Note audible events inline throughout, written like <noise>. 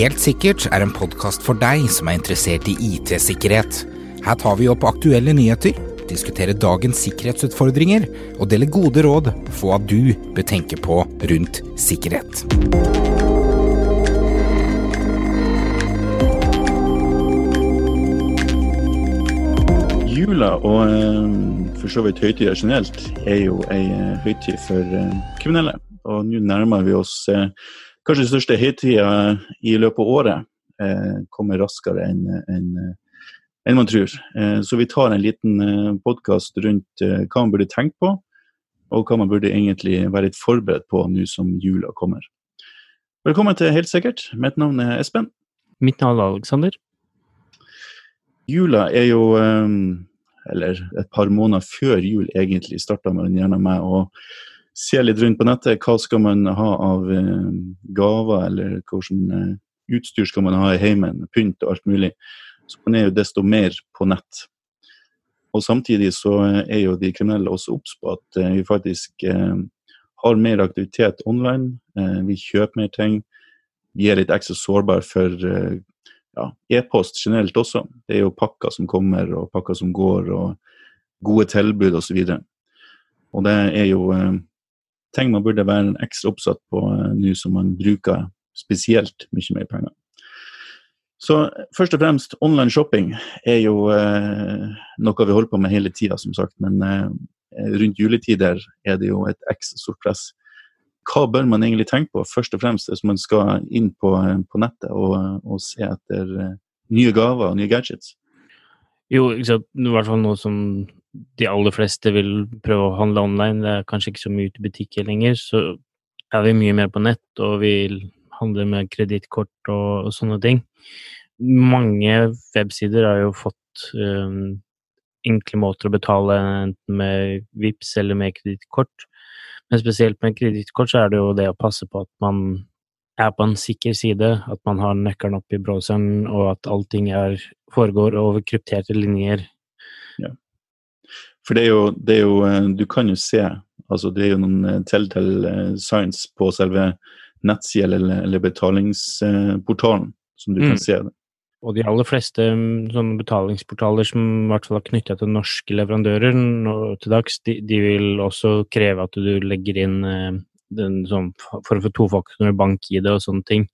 Helt sikkert er en podkast for deg som er interessert i IT-sikkerhet. Her tar vi opp aktuelle nyheter, diskuterer dagens sikkerhetsutfordringer og deler gode råd på hva du bør tenke på rundt sikkerhet. Jula og eh, for så vidt høytider generelt er jo ei eh, høytid for eh, kriminelle. Og nå nærmer vi oss kanskje den største høytida i løpet av året. Kommer raskere enn en, en man tror. Så vi tar en liten podkast rundt hva man burde tenke på, og hva man burde egentlig være litt forberedt på nå som jula kommer. Velkommen til Helt sikkert. Mitt navn er Espen. Mitt navn er Alexander. Jula er jo eller et par måneder før jul egentlig, starta man gjerne med å se litt rundt på nettet. Hva skal man ha av eh, gaver, eller hvordan eh, utstyr skal man ha i heimen? Pynt og alt mulig. Så man er jo desto mer på nett. Og samtidig så eh, er jo de kriminelle også obs på at vi faktisk har mer aktivitet online. Vi kjøper mer ting. Vi er litt ekstra sårbare for ja, e-post generelt også. Det er jo pakker som kommer og pakker som går, og gode tilbud osv. Og, så og det er jo ting man burde være ekstra oppsatt på eh, nå som man bruker spesielt mye mer penger. Så først og fremst, online shopping er jo eh, noe vi holder på med hele tida, som sagt. Men eh, rundt juletider er det jo et ekstra stort press hva bør man egentlig tenke på først og fremst hvis man skal inn på, på nettet og, og, se etter eh, nye gaver og nye gadgets? Jo, i hvert fall noe som de aller fleste vil prøve å handle online. Det er kanskje ikke så mye ute i butikker lenger. Så er vi mye mer på nett, og vi handler med kredittkort og, og, sånne ting. Mange websider har jo fått um, enkle måter å betale enten med VIPS eller med kredittkort. Men spesielt med kredittkort så er det jo det å passe på at man er på en sikker side, at man har nøkkelen opp i browseren, og at allting er, foregår over krypterte linjer. Ja. For det er, jo, det er jo eh, Du kan jo se altså Det er jo noen eh, telltale eh, signs på selve nettsida eller, eller, betalingsportalen som du mm. kan se. det. Og de aller fleste mm, sånne betalingsportaler som i hvert fall er knytta til norske leverandører nå til dags, de, de, vil også kreve at du legger inn den, sånn, for å få tofaktor bank i det og sånne ting.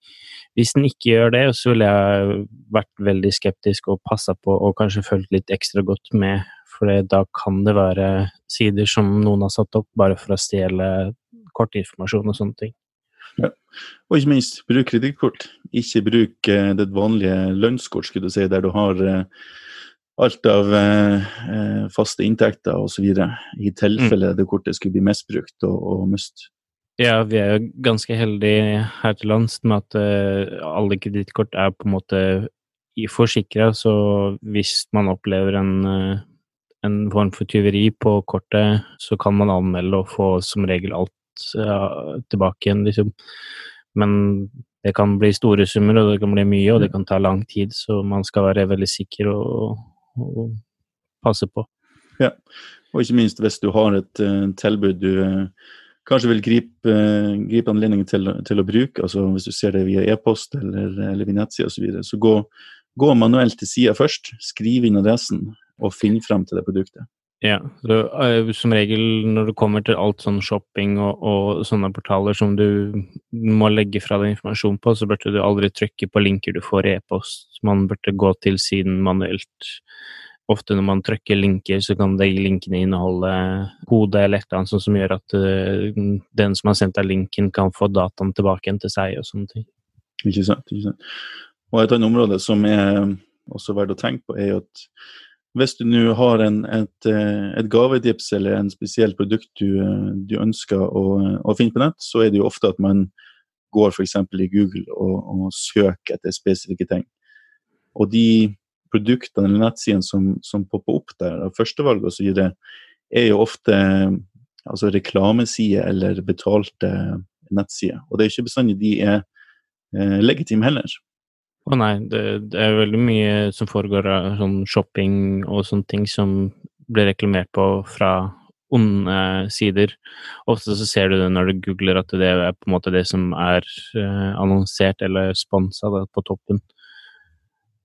Hvis den ikke gjør det, så ville jeg vært veldig skeptisk og passa på og kanskje fulgt litt ekstra godt med, for da kan det være sider som noen har satt opp bare for å stjele kortinformasjon og sånne ting. Ja. Og ikke minst, bruk kredittkort. Ikke bruk eh, det vanlige lønnskort, skulle du si, der du har eh, alt av eh, faste inntekter osv. I tilfelle mm. det kortet skulle bli misbrukt og, og mist. Ja, vi er jo ganske heldige her til lands med at alle kredittkort er på en måte forsikra, så hvis man opplever en en form for tyveri på kortet, så kan man anmelde og få som regel alt uh, tilbake igjen, liksom. Men det kan bli store summer, og det kan bli mye, og det kan ta lang tid, så man skal være veldig sikker og, og passe på. Ja, og ikke minst hvis du har et uh, tilbud du uh, kanskje vil gripe, gripe anledningen til, til, å bruke, altså hvis du ser det via e-post eller, eller via nettside osv., så, videre, så gå, gå manuelt til sida først, skriv inn adressen og finn frem til det produktet. Ja, så, uh, som regel når det kommer til alt sånn shopping og, og, sånne portaler som du må legge fra deg informasjon på, så burde du aldri trykke på linker du får i e-post. Man burde gå til siden manuelt. Ofte når man trykker linker, så kan de linkene inneholde kode eller et eller annet som gjør at uh, den som har sendt deg linken, kan få dataen tilbake igjen til seg og sånne ting. Ikke sant. ikke sant. Og et annet område som er også verdt å tenke på, er at hvis du nå har en, et, eh, et gavedips eller en spesiell produkt du, eh, du ønsker å, å, finne på nett, så er det jo ofte at man går f.eks. i Google og, og, søker etter spesifikke ting. Og de produktene eller nettsidene som, som popper opp der, av førstevalg osv., er jo ofte altså reklamesider eller betalte nettsider. Og det er ikke bestandig de er eh, legitime heller. Å oh, nei, det, det, er veldig mye som foregår av sånn shopping og sånne ting som blir reklamert på fra onde sider. Ofte så ser du det når du googler at det er på en måte det som er uh, annonsert eller sponsa på toppen.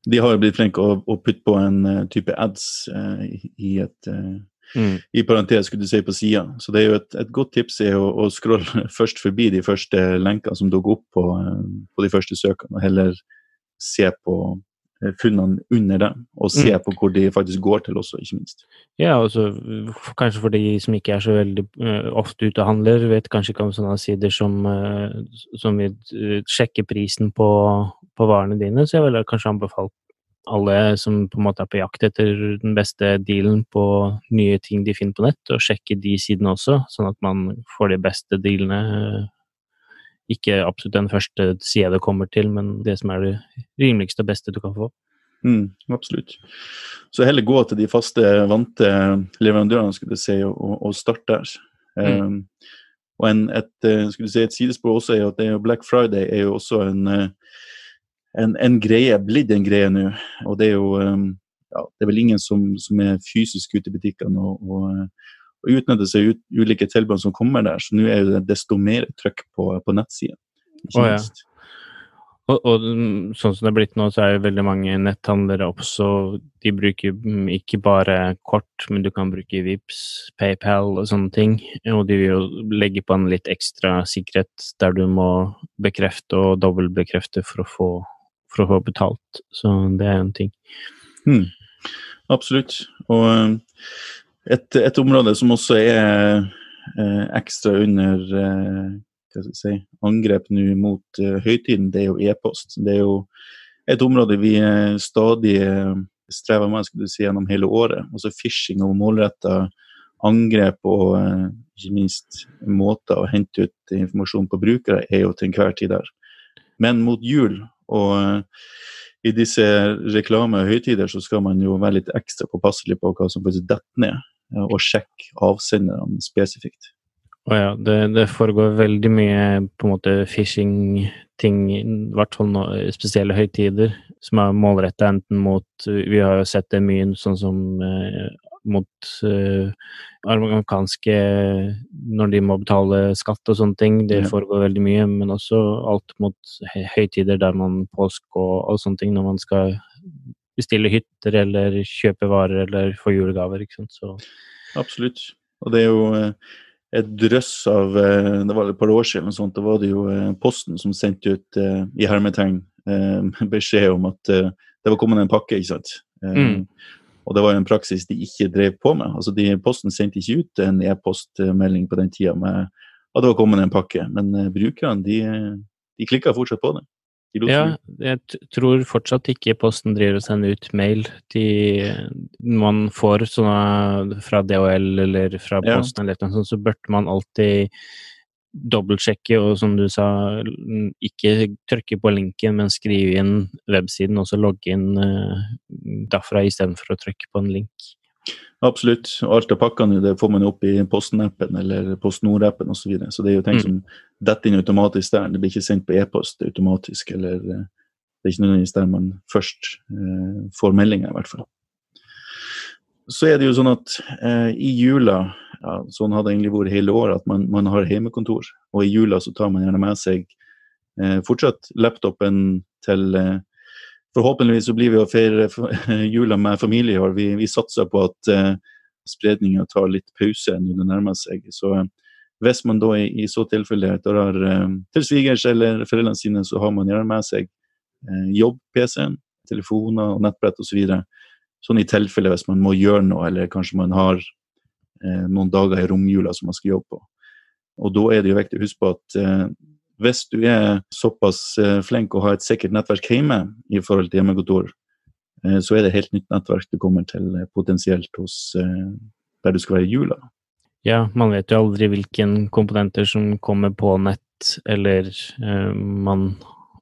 De har blitt flinke å, å putte på en uh, type ads uh, i et mm. i parentes skulle du si på sida. Så det er jo et, et godt tips er å, å scrolle <laughs> først forbi de første lenkene som dukker opp på, på de første søkene, og heller se på funnene under dem, og se mm. på hvor de faktisk går til også, ikke minst. Ja, altså, kanskje for de som ikke er så veldig uh, ofte ute og handler, vet kanskje ikke om sånne sider som, uh, som vil uh, sjekke prisen på, på, varene dine, så jeg ville kanskje anbefalt alle som på en måte er på jakt etter den beste dealen på nye ting de finner på nett, og sjekke de sidene også, sånn at man får de beste dealene ikke absolutt den første sida det kommer til, men det som er det rimeligste og beste du kan få. Mm, absolutt. Så heller gå til de faste, vante leverandørene skulle du si, og, og starte der. Mm. Um, og en, et, eh, skulle si, et sidespor også er jo at Black Friday er jo også en, eh, en, en greie, blitt en greie nå. Og det er jo um, ja, det er vel ingen som, som er fysisk ute i butikkene og, og, og utnytter seg ut ulike tilbud som kommer der. Så nå er det desto mer trøkk på, på nettsiden. Oh, ja. Og, og, mm, sånn som det er blitt nå, så er jo veldig mange netthandlere også De bruker mm, ikke bare kort, men du kan bruke Vips, PayPal og sånne ting. Og de vil jo legge på en litt ekstra sikkerhet der du må bekrefte og dobbeltbekrefte for å få, for å få betalt. Så det er en ting. Mm, absolutt. Og eh, et, et, område som også er eh, ekstra under eh, hva skal si, angrep nå mot eh, høytiden, det er jo e-post. Det er jo et område vi uh, stadig uh, strever med skal du si, gjennom hele året. Også phishing og målretta angrep og ikke minst måter å hente ut informasjon på brukere er jo til enhver tid der. Men mot jul og i disse reklame- og høytider så skal man jo være litt ekstra påpasselig på hva som faktisk detter ned, og sjekke avsenderne spesifikt. Å ja, det, det, foregår veldig mye på en måte phishing-ting, i hvert fall spesielle høytider, som er målretta enten mot Vi har jo sett det mye sånn som eh, mot uh, amerikanske Når de må betale skatt og sånne ting. Det foregår veldig mye, men også alt mot høytider der man påske og, og sånne ting, når man skal bestille hytter eller kjøpe varer eller få julegaver. ikke sant, så Absolutt. Og det er jo eh, et drøss av eh, Det var et par år siden, sånt, da var det jo Posten som sendte ut i hermetegn <laughs> beskjed om at det var kommet en pakke. ikke sant? Mm. Og det var en praksis de ikke drev på med. altså de, Posten sendte ikke ut en e-postmelding på den tida med at det var kommet en pakke, men brukerne de, de klikka fortsatt på det. Ja, jeg tror fortsatt ikke Posten driver og sender ut mail. De, man får sånne fra DHL eller fra Posten, ja. eller noe sånt, så burde man alltid dobbeltsjekke og som du sa, ikke trykke på linken, men skrive inn websiden og så logge inn uh, derfra istedenfor å trykke på en link. Absolutt. og Alt av pakkene det får man opp i Posten-appen eller PostNord-appen osv. Så, videre. så det er jo ting mm. som detter inn automatisk der. Det blir ikke sendt på e-post automatisk. eller eh, Det er ikke nødvendigvis der man først eh, får meldinger, i hvert fall. Så er det jo sånn at eh, i jula, ja, sånn har det egentlig vært hele året, at man, man, har hjemmekontor. Og i jula så tar man gjerne med seg eh, fortsatt laptopen til eh, Forhåpentligvis så blir vi å feire <laughs> jula med familie i år. Vi, vi, satser på at eh, spredninga tar litt pause når det nærmer seg. Så uh, hvis man da i, i så tilfelle drar uh, til svigers eller foreldrene sine, så har man gjerne med seg uh, jobb-PC-en, telefoner og nettbrett osv. Så videre. sånn i tilfelle hvis man må gjøre noe, eller kanskje man har noen dager i romjula som man skal jobbe på. Og da er det jo viktig å huske på at hvis du er såpass eh, flink å ha et sikkert nettverk hjemme i forhold til hjemmekontor, eh, så er det et helt nytt nettverk du kommer til eh, potensielt hos der du skal være i jula. Ja, man vet jo aldri hvilke komponenter som kommer på nett, eller eh, man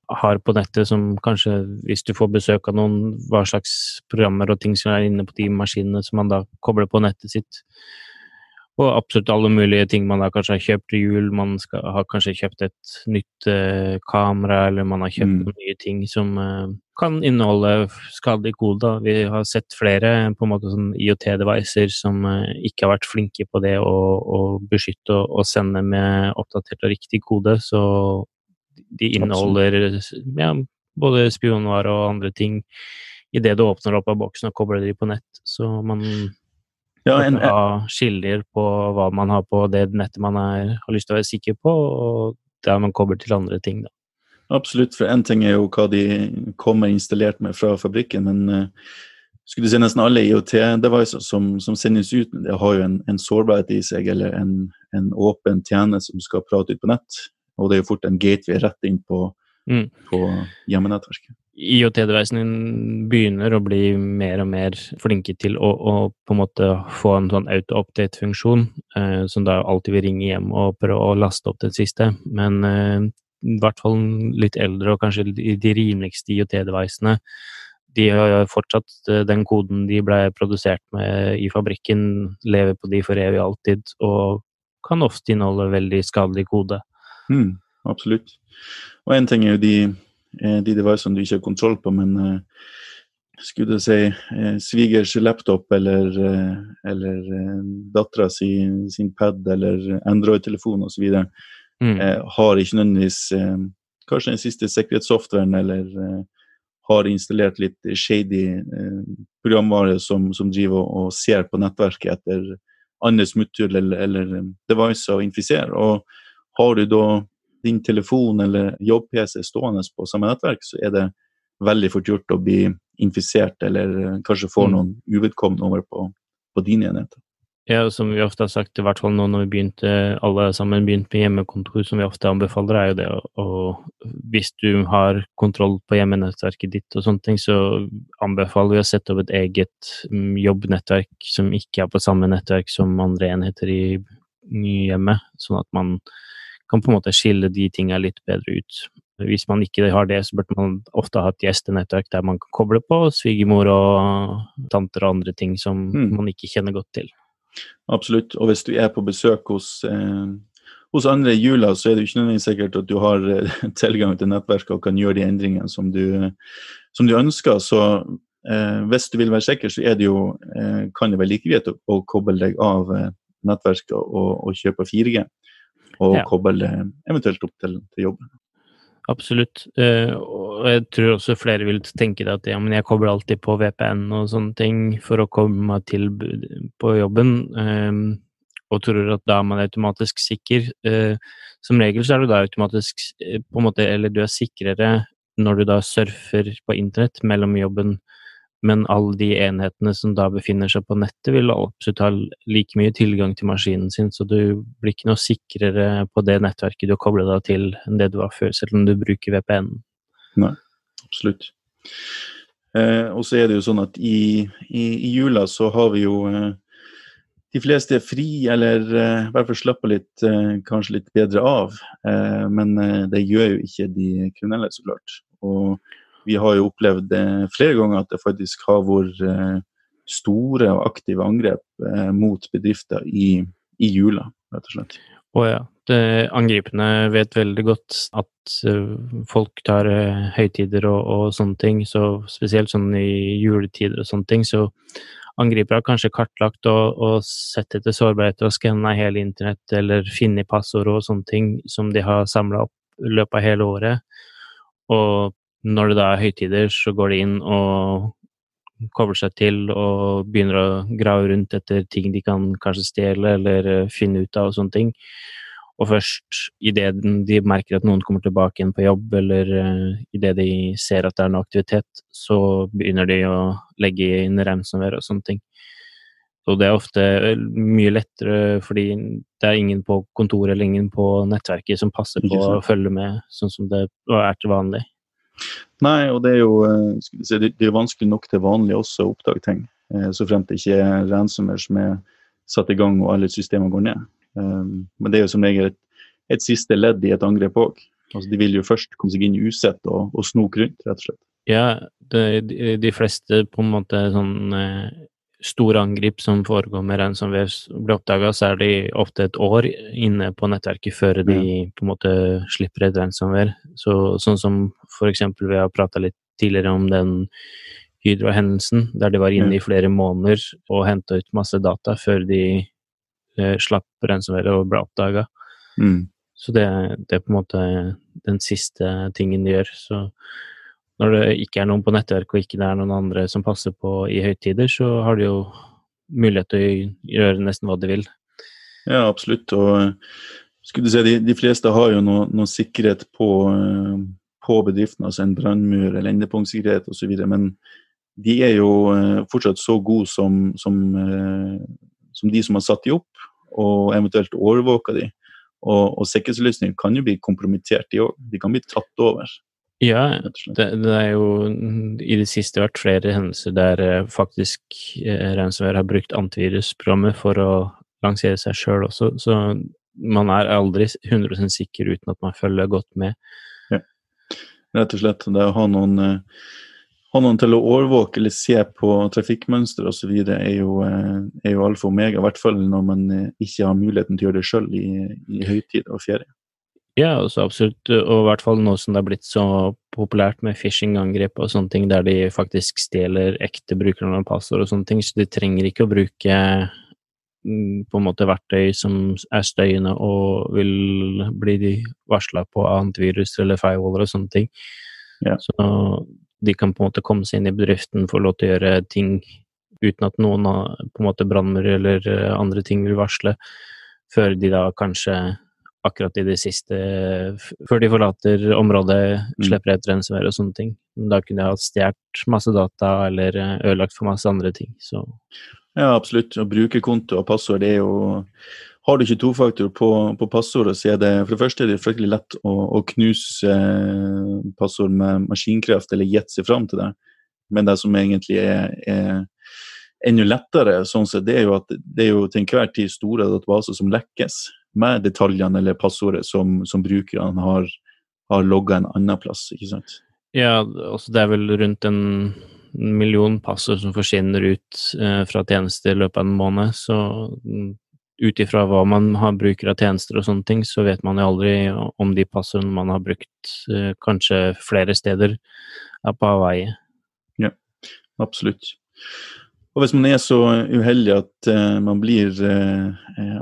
har på nettet som kanskje, hvis du får besøk av noen, hva slags programmer og ting som er inne på de maskinene som man da kobler på nettet sitt. På absolutt alle mulige ting man da kanskje har kjøpt til jul. Man skal, har kanskje kjøpt et nytt uh, kamera, eller man har kjøpt mm. nye ting som uh, kan inneholde skadelig kode. Vi har sett flere på en måte sånn IOT-devicer som uh, ikke har vært flinke på det å, å beskytte og, og, sende med oppdatert og riktig kode. Så de inneholder ja, både spionvare og andre ting idet du åpner opp av boksen og kobler de på nett. Så man ja, en, ha skiller på hva man har på det nettet man er, har lyst til å være sikker på, og der man kommer til andre ting. Da. Absolutt, for én ting er jo hva de kommer installert med fra fabrikken, men uh, skulle du si nesten alle IOT-devices som, som, sendes ut, det har jo en, en sårbarhet i seg, eller en, en, åpen tjeneste som skal prate ut på nett. Og det er jo fort en gateway rett inn på, mm. på hjemmenettverket. IOT-devicen din begynner å bli mer og mer flinke til å, å på en måte få en sånn auto-update-funksjon, eh, som da alltid vil ringe hjem og prøve å laste opp den siste. Men eh, i hvert fall litt eldre og kanskje de rimeligste IOT-devicene, de har fortsatt eh, den koden de ble produsert med i fabrikken, lever på de for evig alltid, og kan ofte inneholde veldig skadelig kode. Mm, absolutt. Og en ting er jo de Eh, de devicene du ikke har kontroll på, men eh, skulle du si eh, svigers laptop eller, eller dattera sin, sin pad eller Android-telefon osv. Mm. har ikke nødvendigvis kanskje den siste sikkerhetssoftwaren eller har installert litt shady programvare som, som driver og, ser på nettverket etter andre smutthull eller, eller devices å infisere. Og har du da din telefon eller jobb-PC stående på samme nettverk, så er det veldig fort gjort å bli infisert eller eh, kanskje få mm. noen uvedkommende over på, på din enhet. Ja, som vi ofte har sagt, i hvert fall nå når vi begynte, alle sammen begynte med hjemmekontor, som vi ofte anbefaler, er jo det å Hvis du har kontroll på hjemmenettverket ditt og sånne ting, så anbefaler vi å sette opp et eget mm, jobbnettverk som ikke er på samme nettverk som andre enheter i hjemmet, sånn at man kan på en måte skille de tinga litt bedre ut. Hvis man ikke har det, så burde man ofte ha et gjestenettverk der man kan koble på svigermor og tanter og andre ting som mm. man ikke kjenner godt til. Absolutt. Og hvis du er på besøk hos, eh, hos andre i jula, så er det jo ikke nødvendigvis sikkert at du har eh, <laughs> tilgang til nettverket og kan gjøre de endringene som du, som du ønsker. Så eh, hvis du vil være sikker, så det jo, eh, kan det være like greit å, å koble deg av eh, nettverket og, og kjøpe 4G og ja. koble eventuelt opp til, til jobben. Absolutt. Uh, og jeg tror også flere vil tenke at ja, men jeg kobler alltid på VPN og sånne ting for å komme meg til på jobben, uh, og tror at da er man automatisk sikker. Uh, som regel så er du da automatisk på en måte, eller du er sikrere når du da surfer på internett mellom jobben men alle de enhetene som da befinner seg på nettet, vil absolutt ha like mye tilgang til maskinen sin, så du blir ikke noe sikrere på det nettverket du har kobla deg til, enn det du var før, selv om du bruker VPN. Nei, absolutt. Eh, og så er det jo sånn at i, i, i jula så har vi jo eh, de fleste er fri, eller eh, i hvert fall slapper litt, eh, kanskje litt bedre av. Eh, men det gjør jo ikke de kriminelle, så klart. Og vi har jo opplevd det flere ganger at det faktisk har vært eh, store og aktive angrep eh, mot bedrifter i, i jula, rett og slett. Å ja. Det, angriperne vet veldig godt at uh, folk tar høytider og, og, sånne ting, så spesielt sånn i juletider og sånne ting, så angripere har kanskje kartlagt og, og sett etter sårbarheter og skanna hele internett eller funnet passord og sånne ting som de har samla opp i løpet av hele året. Og når det da er høytider, så går de inn og kobler seg til og begynner å grave rundt etter ting de kan kanskje stjele eller eh, finne ut av og sånne ting. Og først idet de merker at noen kommer tilbake igjen på jobb, eller uh, idet de ser at det er noe aktivitet, så begynner de å legge inn ransomware og sånne ting. Så det er ofte eh, mye lettere fordi det er ingen på kontoret eller ingen på nettverket som passer på å følge med, sånn som det er til vanlig. Nei, og det er jo eh, det er vanskelig nok til vanlig også å oppdage ting. Eh, så fremt det ikke er ransomware som er satt i gang og alle systemer går ned. Um, men det er jo som regel et, et siste ledd i et angrep òg. Altså, de vil jo først komme seg inn i usett og, og snoke rundt, rett og slett. Ja, de, de, fleste på en måte sånn store angrip som foregår med ransomware blir oppdaga, så er de ofte et år inne på nettverket før de på en måte slipper et ransomware. Så, sånn som eksempel vi har prata litt tidligere om den Hydro-hendelsen, der de var inne i flere måneder og henta ut masse data før de eh, slapp ransomware og ble oppdaga. Mm. Så det, det, er på en måte den siste tingen de gjør. Så når det ikke er noen på nettverk og ikke det er noen andre som passer på i høytider, så har de jo mulighet til å gjøre nesten hva de vil. Ja, absolutt. Og skulle du si, de, de fleste har jo noe, noe sikkerhet på, eh, på bedriften, altså en brannmur eller endepunktsikkerhet osv. Men de er jo eh, fortsatt så gode som, som, eh, som de som har satt de opp, og eventuelt overvåka de. Og, og sikkerhetsløsninger kan jo bli kompromittert, de òg. De kan bli tatt over. Ja, det, det, er jo i det siste vært flere hendelser der eh, faktisk eh, ransomware har brukt antivirusprogrammet for å lansere seg sjøl også, så man er aldri 100% sikker uten at man følger godt med. Ja. Rett og slett. Det å ha noen eh, ha noen til å overvåke eller se på trafikkmønster osv. Er, jo, eh, er jo alfa og omega, i hvert fall når man ikke har muligheten til å gjøre det sjøl i, i høytid og ferie. Ja, altså absolutt, og i hvert fall nå som det har blitt så populært med phishing-angrep og sånne ting, der de faktisk stjeler ekte brukernavn og passord og sånne ting, så de trenger ikke å bruke mm, på en måte verktøy som er støyende og vil bli varsla på antivirus eller firewaller og sånne ting. Ja. Så de kan på en måte komme seg inn i bedriften, få lov til å gjøre ting uten at noen på en måte brannmur eller andre ting vil varsle, før de da kanskje akkurat i det siste Før de forlater området, slipper slipper et ransomware og sånne ting. Da kunne jeg ha stjålet masse data eller eh, ødelagt for masse andre ting. Så. Ja, absolutt. Å bruke konto og passord det er jo har du ikke tofaktor på, på passordet, så er det for det første er det fryktelig lett å, å knuse eh, passord med maskinkraft eller gjette seg fram til det. Men det som egentlig er, er enda lettere, sånn sett, det er jo at det er jo til enhver tid store databaser som lekkes med detaljene eller passordet som, som brukerne har, har logga en annen plass. ikke sant? Ja, altså det er vel rundt en million passord som forsvinner ut eh, fra tjenester i løpet av en måned, så ut ifra hva man har bruker av tjenester og sånne ting, så vet man jo aldri om de passordene man har brukt eh, kanskje flere steder, er på avveie. Ja, absolutt. Og hvis man er så uheldig at uh, man blir uh,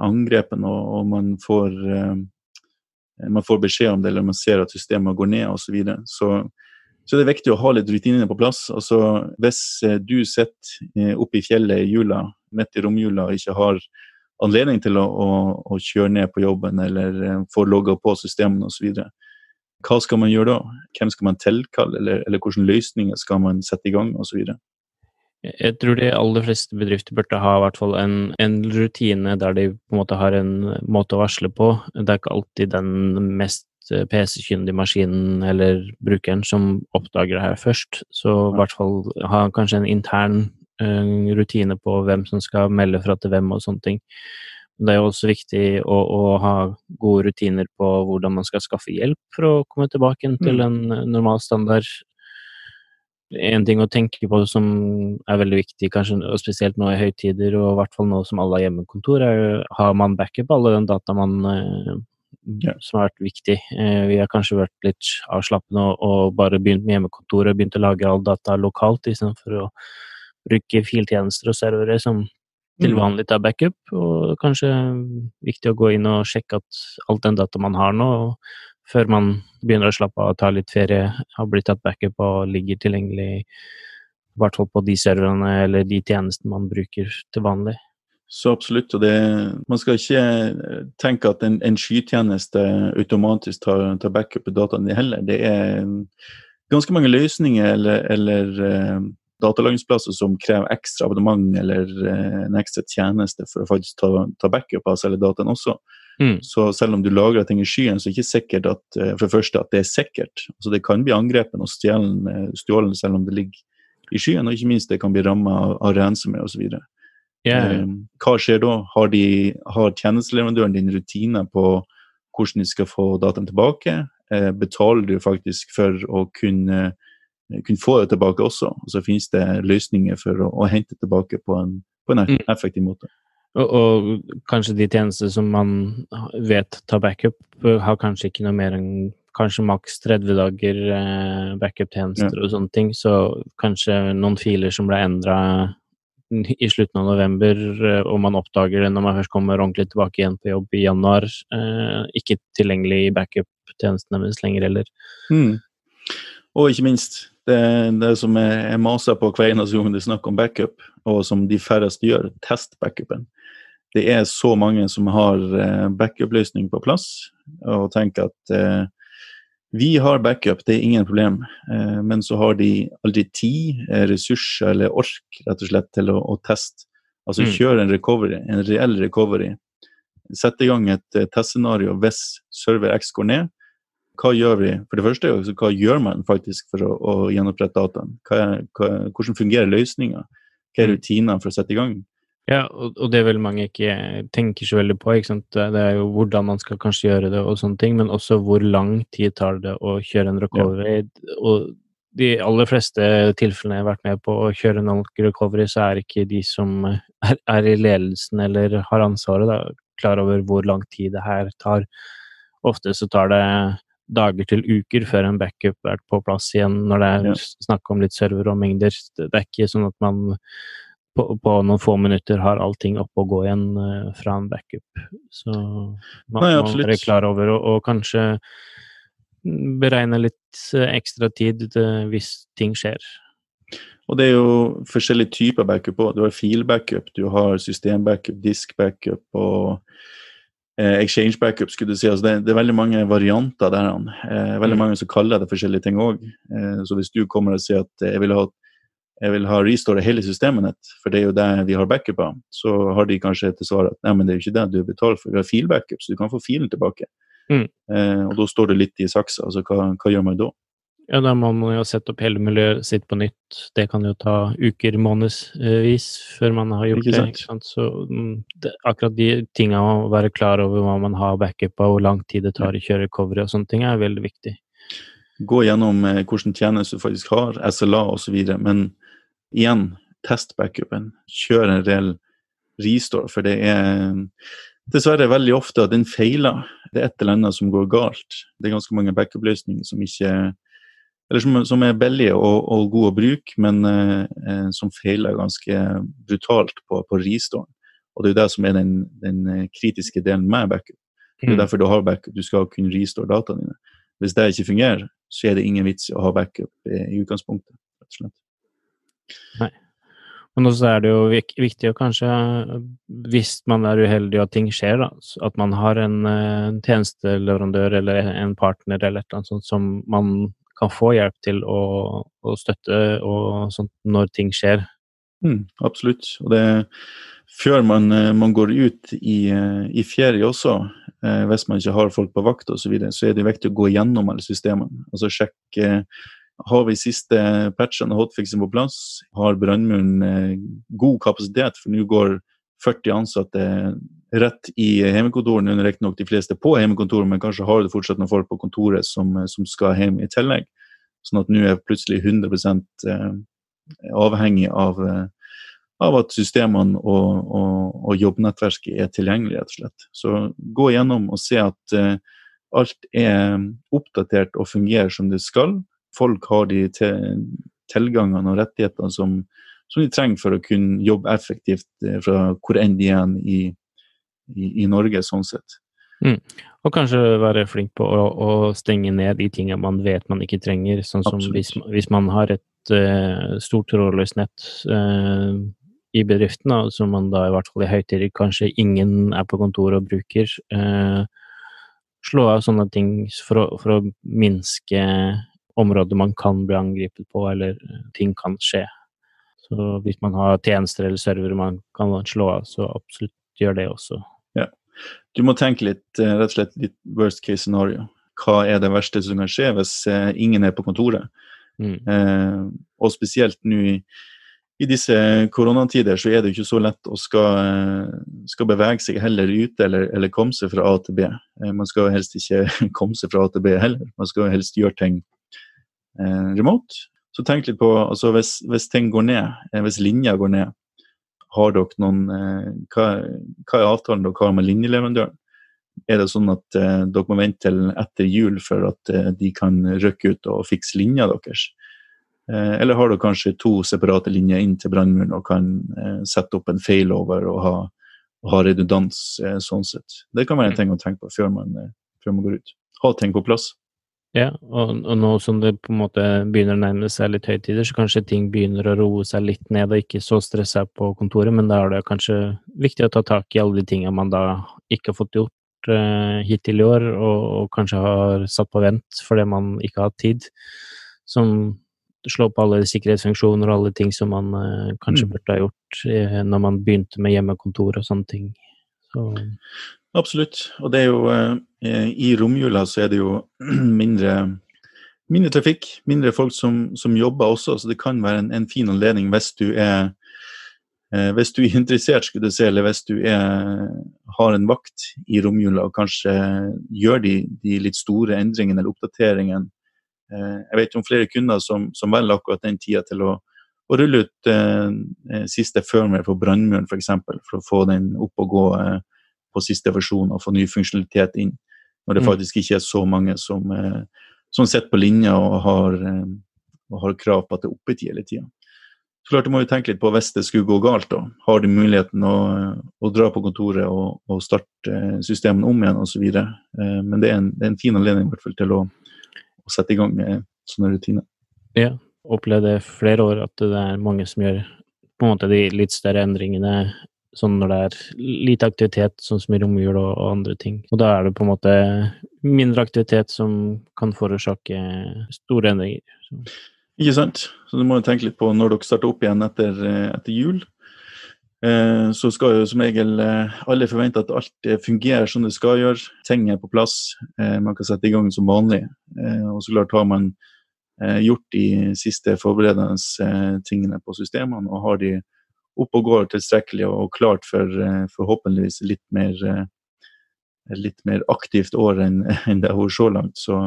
angrepen og, og man, får, uh, man får beskjed om det, eller man ser at systemet går ned osv., så, videre, så så det er viktig å ha litt rutiner på plass. Altså, hvis du sitter oppe i fjellet i jula, midt i romjula og ikke har anledning til å, å, å, kjøre ned på jobben eller få logga på systemene osv. Hva skal man gjøre da? Hvem skal man tilkalle, eller, eller hvilke løsninger skal man sette i gang osv.? Jeg tror de aller fleste bedrifter burde ha i hvert fall en, en, rutine der de på en måte har en måte å varsle på. Det er ikke alltid den mest eh, PC-kyndige maskinen eller brukeren som oppdager det her først. Så i hvert fall ha kanskje en intern rutine på hvem som skal melde fra til hvem og sånne ting. Det er jo også viktig å, å, ha gode rutiner på hvordan man skal skaffe hjelp for å komme tilbake til mm. en normal standard. En ting å tenke på som er veldig viktig, kanskje og spesielt nå i høytider, og i hvert fall nå som alle har hjemmekontor, er har man backup alle den data man eh, ja. som har vært viktig. Eh, vi har kanskje vært litt avslappende og, bare begynt med hjemmekontoret og begynt å lagre all data lokalt istedenfor å bruke filtjenester og servere som til mm. vanlig tar backup, og kanskje viktig å gå inn og sjekke at alt den data man har nå, før man begynner å slappe av og ta litt ferie, har blitt tatt backup og ligger tilgjengelig i hvert fall på de serverne eller de tjenestene man bruker til vanlig. Så absolutt. og det, Man skal ikke tenke at en, en skytjeneste automatisk tar, tar backup i dataene heller. Det er ganske mange løsninger eller, eller uh, datalagringsplasser som krever ekstra abonnement eller uh, en ekstra tjeneste for å faktisk ta, ta backup av selve dataen også. Mm. Så selv om du lagrer ting i skyen, så er det ikke sikkert at, eh, for det første at det er sikkert. Altså det kan bli angrepet og eh, stjålet selv om det ligger i skyen, og ikke minst det kan bli rammet av, av ransomware osv. Yeah. Hva skjer da? Har, de, har tjenesteleverandøren din rutiner på hvordan de skal få dataen tilbake? Betaler du faktisk for å kunne kunne få det tilbake også. Og så finnes det løsninger for å, å hente tilbake på en, på en Mm. effektiv måte. Og, og kanskje de tjenester som man vet tar backup, har kanskje ikke noe mer enn kanskje maks 30 dager eh, backup-tjenester og sånne ting, så kanskje noen filer som ble endra i slutten av november, eh, og man oppdager det når man først kommer ordentlig tilbake igjen på jobb i januar, eh, ikke tilgjengelig i backup-tjenestene deres lenger heller. Mm. Og ikke minst, det, det som jeg, maser på hver eneste gang det er snakk om backup, og som de færreste gjør, test backupen. Det er så mange som har eh, backup-løsning på plass, og tenker at eh, vi har backup, det er ingen problem. Eh, men så har de aldri tid, eh, ressurser eller ork rett og slett til å, å teste. Altså Mm. kjøre en recovery, en reell recovery. Sette i gang et eh, testscenario hvis server X går ned. Hva gjør vi? For det første, hva gjør man faktisk for å, å gjenopprette dataen? Hvordan fungerer løsninga? Hva er Mm. rutinene for å sette i gang? Ja, og, og det er vel mange ikke tenker så veldig på. ikke sant? Det er jo hvordan man skal kanskje gjøre det, og sånne ting, men også hvor lang tid tar det å kjøre en recovery. Og de aller fleste tilfellene jeg har vært med på å kjøre en recovery, så er ikke de som er, er i ledelsen eller har ansvaret, da, klar over hvor lang tid det her tar. Ofte så tar det dager til uker før en backup er på plass igjen, når det er Ja. snakk om litt server og mengder. Det er ikke sånn at man på, på noen få minutter har allting oppe og gå igjen uh, fra en backup. Så man Nei, må være klar over og, og kanskje beregne litt eh, ekstra tid eh, hvis ting skjer. Og det er jo forskjellige typer backup òg. Du har filbackup, du har systembackup, disk-backup og exchange backup, skulle du si. Altså det, det er veldig mange varianter der. han. Eh, veldig Mm. mange som kaller det forskjellige ting òg. Eh, så hvis du kommer og sier at eh, jeg vil ha jeg vil ha restore hele systemet ditt, for det er jo det vi har backup av, så har de kanskje til svar at nei, men det er jo ikke det du betaler for, vi har filbackup, så du kan få filen tilbake. Mm. Eh, og da står det litt i saksa, altså hva, hva gjør man da? Ja, da må man jo sette opp hele miljøet sitt på nytt. Det kan jo ta uker, månedsvis før man har gjort Ikke det. Ikke sant? Så mm, det, akkurat de tinga å være klar over hva man har backup av, hvor lang tid det tar å i kjørecovery og sånne ting, er veldig viktig. gå gjennom eh, hvilken tjeneste du faktisk har, SLA osv. Men igjen, test backupen. Kjør en reell restore, for det er dessverre veldig ofte at den feiler. Det er et eller annet som går galt. Det er ganske mange backup-løsninger som ikke eller som, som er billige og, og gode å bruke, men eh, eh, som feiler ganske brutalt på, på restoren. Og det er jo det som er den, den eh, kritiske delen med backup. Det er Mm. derfor du har backup. Du skal kunne restore dataene dine. Hvis det ikke fungerer, så er det ingen vits i å ha backup i, i utgangspunktet. rett og slett. Men også er det jo vik viktig å kanskje, hvis man er uheldig og ting skjer, da, at man har en, eh, en tjenesteleverandør eller en partner eller et eller annet sånt som man kan få hjelp til å, å støtte og sånt når ting skjer. Mm, absolutt. Og det før man, eh, man går ut i, eh, i ferie også, eh, hvis man ikke har folk på vakt osv., så, videre, så er det viktig å gå gjennom alle systemene. Altså sjekke har vi siste patchene og hotfixen på plass? Har brannmuren eh, god kapasitet? For nå går 40 ansatte rett i hjemmekontoret. Nå er riktignok de fleste på hjemmekontoret, men kanskje har du fortsatt noen folk på kontoret som, som skal hjem i tillegg. Sånn at nå er jeg plutselig 100 eh, avhengig av, eh, av at systemene og, og, og jobbnettverket er tilgjengelig, rett og slett. Så gå gjennom og se at eh, alt er oppdatert og fungerer som det skal. Folk har de til, tilgangene og rettighetene som, som de trenger for å kunne jobbe effektivt eh, fra hvor enn de er i, i, i Norge, sånn sett. Og kanskje være flink på å, å stenge ned de tingene man vet man ikke trenger. Sånn som hvis, hvis man har et uh, stort trådløst nett uh, i bedriften, da, som man da i hvert fall i høytider kanskje ingen er på kontoret og bruker. Uh, slå av sånne ting for å, for å minske områder man kan bli angrepet på, eller ting kan skje. Så hvis man har tjenester eller servere man kan slå av, så absolutt gjør det også. Du må tenke litt, eh, rett og slett litt worst case scenario. Hva er det verste som kan skje hvis eh, ingen er på kontoret? Mm. Eh, og spesielt nå i, i disse koronatider så er det jo ikke så lett å skal, eh, skal bevege seg heller ute eller, eller komme seg fra A til B. Eh, man skal helst ikke <laughs> komme seg fra A til B heller. Man skal helst gjøre ting eh, remote. Så tenk litt på altså hvis, hvis ting går ned, hvis linja går ned, har dere noen eh, hva, hva, er avtalen dere har med linjeleverandøren? Er det sånn at eh, dere må vente til etter jul for at eh, de kan rykke ut og fikse linja deres? Eh, eller har dere kanskje to separate linjer inn til brannmuren og kan eh, sette opp en failover og ha, og ha redundans sånn sett? Det kan være en ting å tenke på før man, før man går ut. Ha ting på plass. Ja, og, og, nå som det på en måte begynner å nærme seg litt høytider, så kanskje ting begynner å roe seg litt ned og ikke så stressa på kontoret, men da er det kanskje viktig å ta tak i alle de tingene man da ikke har fått gjort eh, hittil i år, og, og, kanskje har satt på vent fordi man ikke har hatt tid. Som slår på alle sikkerhetsfunksjoner og alle ting som man eh, kanskje mm. burde ha gjort eh, når man begynte med hjemmekontor og sånne ting. Så Absolutt. Og det er jo eh, I romjula så er det jo <clears throat> mindre, mindre trafikk, mindre folk som, som, jobber også, så det kan være en, en fin anledning hvis du er eh, hvis du er interessert, skulle du se, eller hvis du er, har en vakt i romjula og kanskje gjør de, de litt store endringene eller oppdateringene. Eh, jeg vet om flere kunder som, som velger akkurat den tida til å, å rulle ut eh, eh siste firmware for brannmuren, f.eks. For, for å få den opp og gå eh, på siste versjon og få ny funksjonalitet inn. Når det mm. faktisk ikke er så mange som, eh, som sitter på linja og har, eh, og har, krav på at det er oppetid hele tida. klart Du må jo tenke litt på hvis det skulle gå galt. da. Har du muligheten å, å dra på kontoret og, og starte systemene om igjen osv. Eh, men det er, en, det er, en, fin anledning i hvert fall til å, å sette i gang med sånne rutiner. Ja, opplevde flere år at det er mange som gjør på en måte de litt større endringene sånn når det er lite aktivitet, sånn som i romjul og, og, andre ting. Og da er det på en måte mindre aktivitet som kan forårsake store endringer. Så. Ikke sant. Så du må jo tenke litt på når dere starter opp igjen etter, etter jul. Eh, så skal jo som regel eh, alle forvente at alt fungerer som det skal gjøre. Ting er på plass. Eh, man kan sette i gang som vanlig. Eh, og så klart har man eh, gjort de siste forberedende eh, tingene på systemene, og har de opp og går tilstrekkelig og klart for eh, forhåpentligvis litt mer, eh, litt mer aktivt år <laughs> enn, det har vært så langt, så,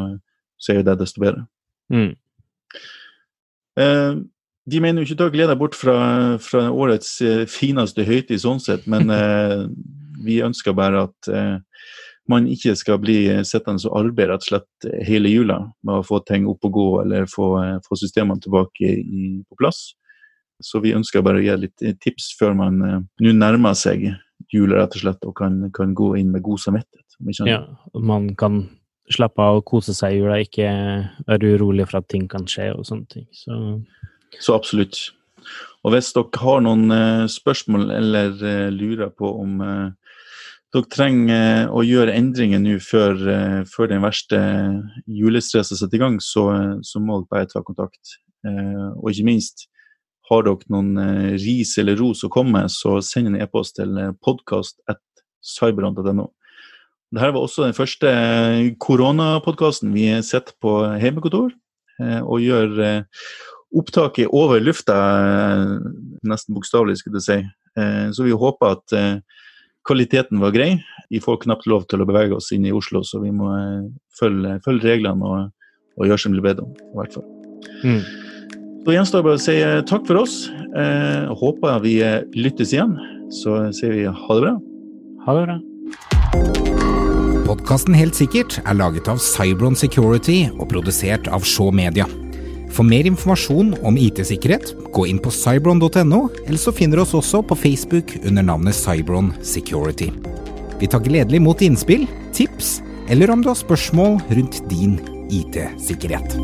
så, er jo det desto bedre. Mm. Eh, de mener jo ikke å glede deg bort fra, fra, årets fineste høytid sånn sett, men <laughs> vi ønsker bare at man ikke skal bli sittende og arbeide rett og slett hele jula med å få ting opp og gå eller få, få systemene tilbake i, på plass. Så vi ønsker bare å gi litt tips før man uh, nå nærmer seg jula rett og slett, og kan, kan gå inn med god samvittighet. Ja, man kan slappe av og kose seg i jula, ikke være urolig for at ting kan skje og sånne ting. Så, Så absolutt. Og hvis dere har noen uh, spørsmål eller uh, lurer på om dere trenger å gjøre endringer nå før, før, den verste julestresset setter i gang, så, så, må dere bare ta kontakt. og ikke minst, har dere noen eh, ris eller ros å komme med, så send en e-post til eh, podkast.cyberant.no. Dette var også den første eh, koronapodkasten vi sitter på hjemmekontor og gjør opptaket over lufta, nesten bokstavelig, skulle jeg si. Så vi håper at kvaliteten var grei. Vi får knapt lov til å bevege oss inn i Oslo, så vi må følge, følge reglene og, og, gjøre som blir bedt om, i hvert fall. Mm. Da gjenstår det bare å si eh, takk for oss. Eh, håper vi eh, lyttes igjen. Så sier vi ha det bra. Ha det bra. Podkasten Helt sikkert er laget av Cybron Security og produsert av Shaw Media. For mer informasjon om IT-sikkerhet, gå inn på cybron.no, eller så finner du oss også på Facebook under navnet Cybron Security. Vi tar gledelig imot innspill, tips, eller om du har spørsmål rundt din IT-sikkerhet.